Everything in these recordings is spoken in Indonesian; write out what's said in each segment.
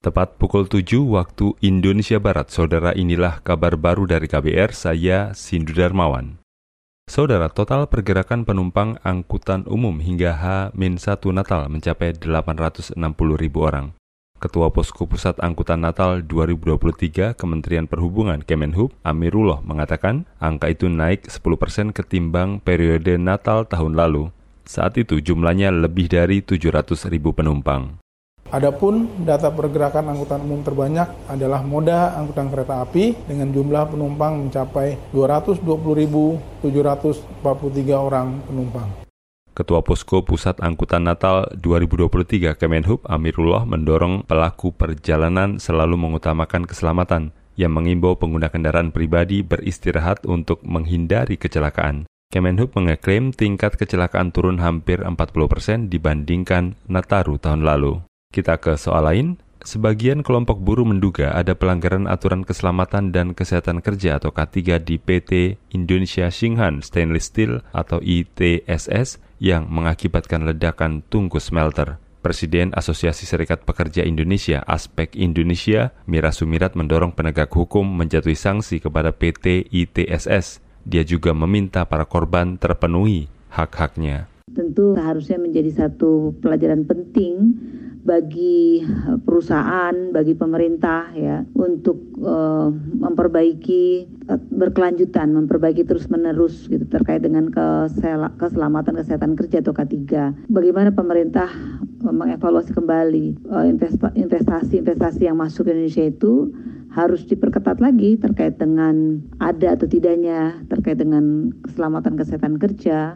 Tepat pukul 7 waktu Indonesia Barat, saudara inilah kabar baru dari KBR, saya Sindu Darmawan. Saudara, total pergerakan penumpang angkutan umum hingga H-1 Natal mencapai 860 ribu orang. Ketua Posko Pusat Angkutan Natal 2023 Kementerian Perhubungan Kemenhub Amirullah mengatakan angka itu naik 10% ketimbang periode Natal tahun lalu. Saat itu jumlahnya lebih dari 700 ribu penumpang. Adapun data pergerakan angkutan umum terbanyak adalah moda angkutan kereta api dengan jumlah penumpang mencapai 220.743 orang penumpang. Ketua Posko Pusat Angkutan Natal 2023 Kemenhub Amirullah mendorong pelaku perjalanan selalu mengutamakan keselamatan yang mengimbau pengguna kendaraan pribadi beristirahat untuk menghindari kecelakaan. Kemenhub mengeklaim tingkat kecelakaan turun hampir 40 persen dibandingkan Nataru tahun lalu. Kita ke soal lain. Sebagian kelompok buruh menduga ada pelanggaran aturan keselamatan dan kesehatan kerja atau K3 di PT Indonesia Shinghan Stainless Steel atau ITSS yang mengakibatkan ledakan tungku smelter. Presiden Asosiasi Serikat Pekerja Indonesia Aspek Indonesia, Mira Sumirat mendorong penegak hukum menjatuhi sanksi kepada PT ITSS. Dia juga meminta para korban terpenuhi hak-haknya. Tentu harusnya menjadi satu pelajaran penting bagi eh, perusahaan, bagi pemerintah ya untuk uh, memperbaiki uh, berkelanjutan, memperbaiki terus-menerus gitu terkait dengan keselamatan kesehatan kerja atau K3. Bagaimana pemerintah mengevaluasi kembali investasi-investasi yang masuk ke Indonesia itu harus diperketat lagi terkait dengan ada atau tidaknya terkait dengan keselamatan kesehatan kerja.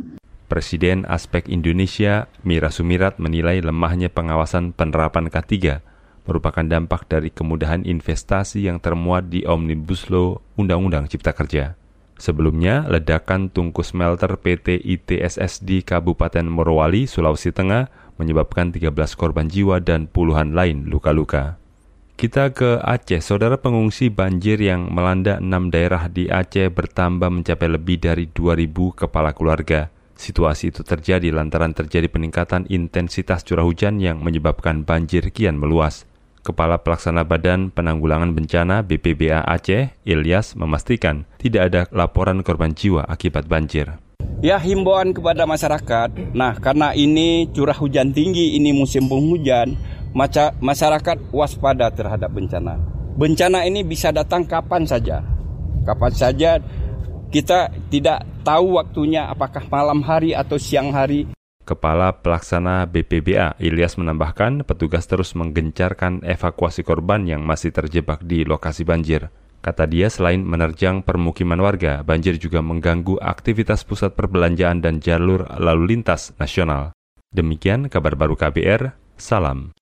Presiden Aspek Indonesia, Mira Sumirat menilai lemahnya pengawasan penerapan K3 merupakan dampak dari kemudahan investasi yang termuat di Omnibus Law Undang-Undang Cipta Kerja. Sebelumnya, ledakan tungku smelter PT ITSS di Kabupaten Morowali, Sulawesi Tengah menyebabkan 13 korban jiwa dan puluhan lain luka-luka. Kita ke Aceh, saudara pengungsi banjir yang melanda enam daerah di Aceh bertambah mencapai lebih dari 2.000 kepala keluarga. Situasi itu terjadi lantaran terjadi peningkatan intensitas curah hujan yang menyebabkan banjir kian meluas. Kepala Pelaksana Badan Penanggulangan Bencana BPBA Aceh, Ilyas, memastikan tidak ada laporan korban jiwa akibat banjir. Ya himbauan kepada masyarakat, nah karena ini curah hujan tinggi, ini musim penghujan, masyarakat waspada terhadap bencana. Bencana ini bisa datang kapan saja, kapan saja kita tidak tahu waktunya apakah malam hari atau siang hari. Kepala Pelaksana BPBA Ilyas menambahkan petugas terus menggencarkan evakuasi korban yang masih terjebak di lokasi banjir. Kata dia selain menerjang permukiman warga, banjir juga mengganggu aktivitas pusat perbelanjaan dan jalur lalu lintas nasional. Demikian kabar baru KBR, salam.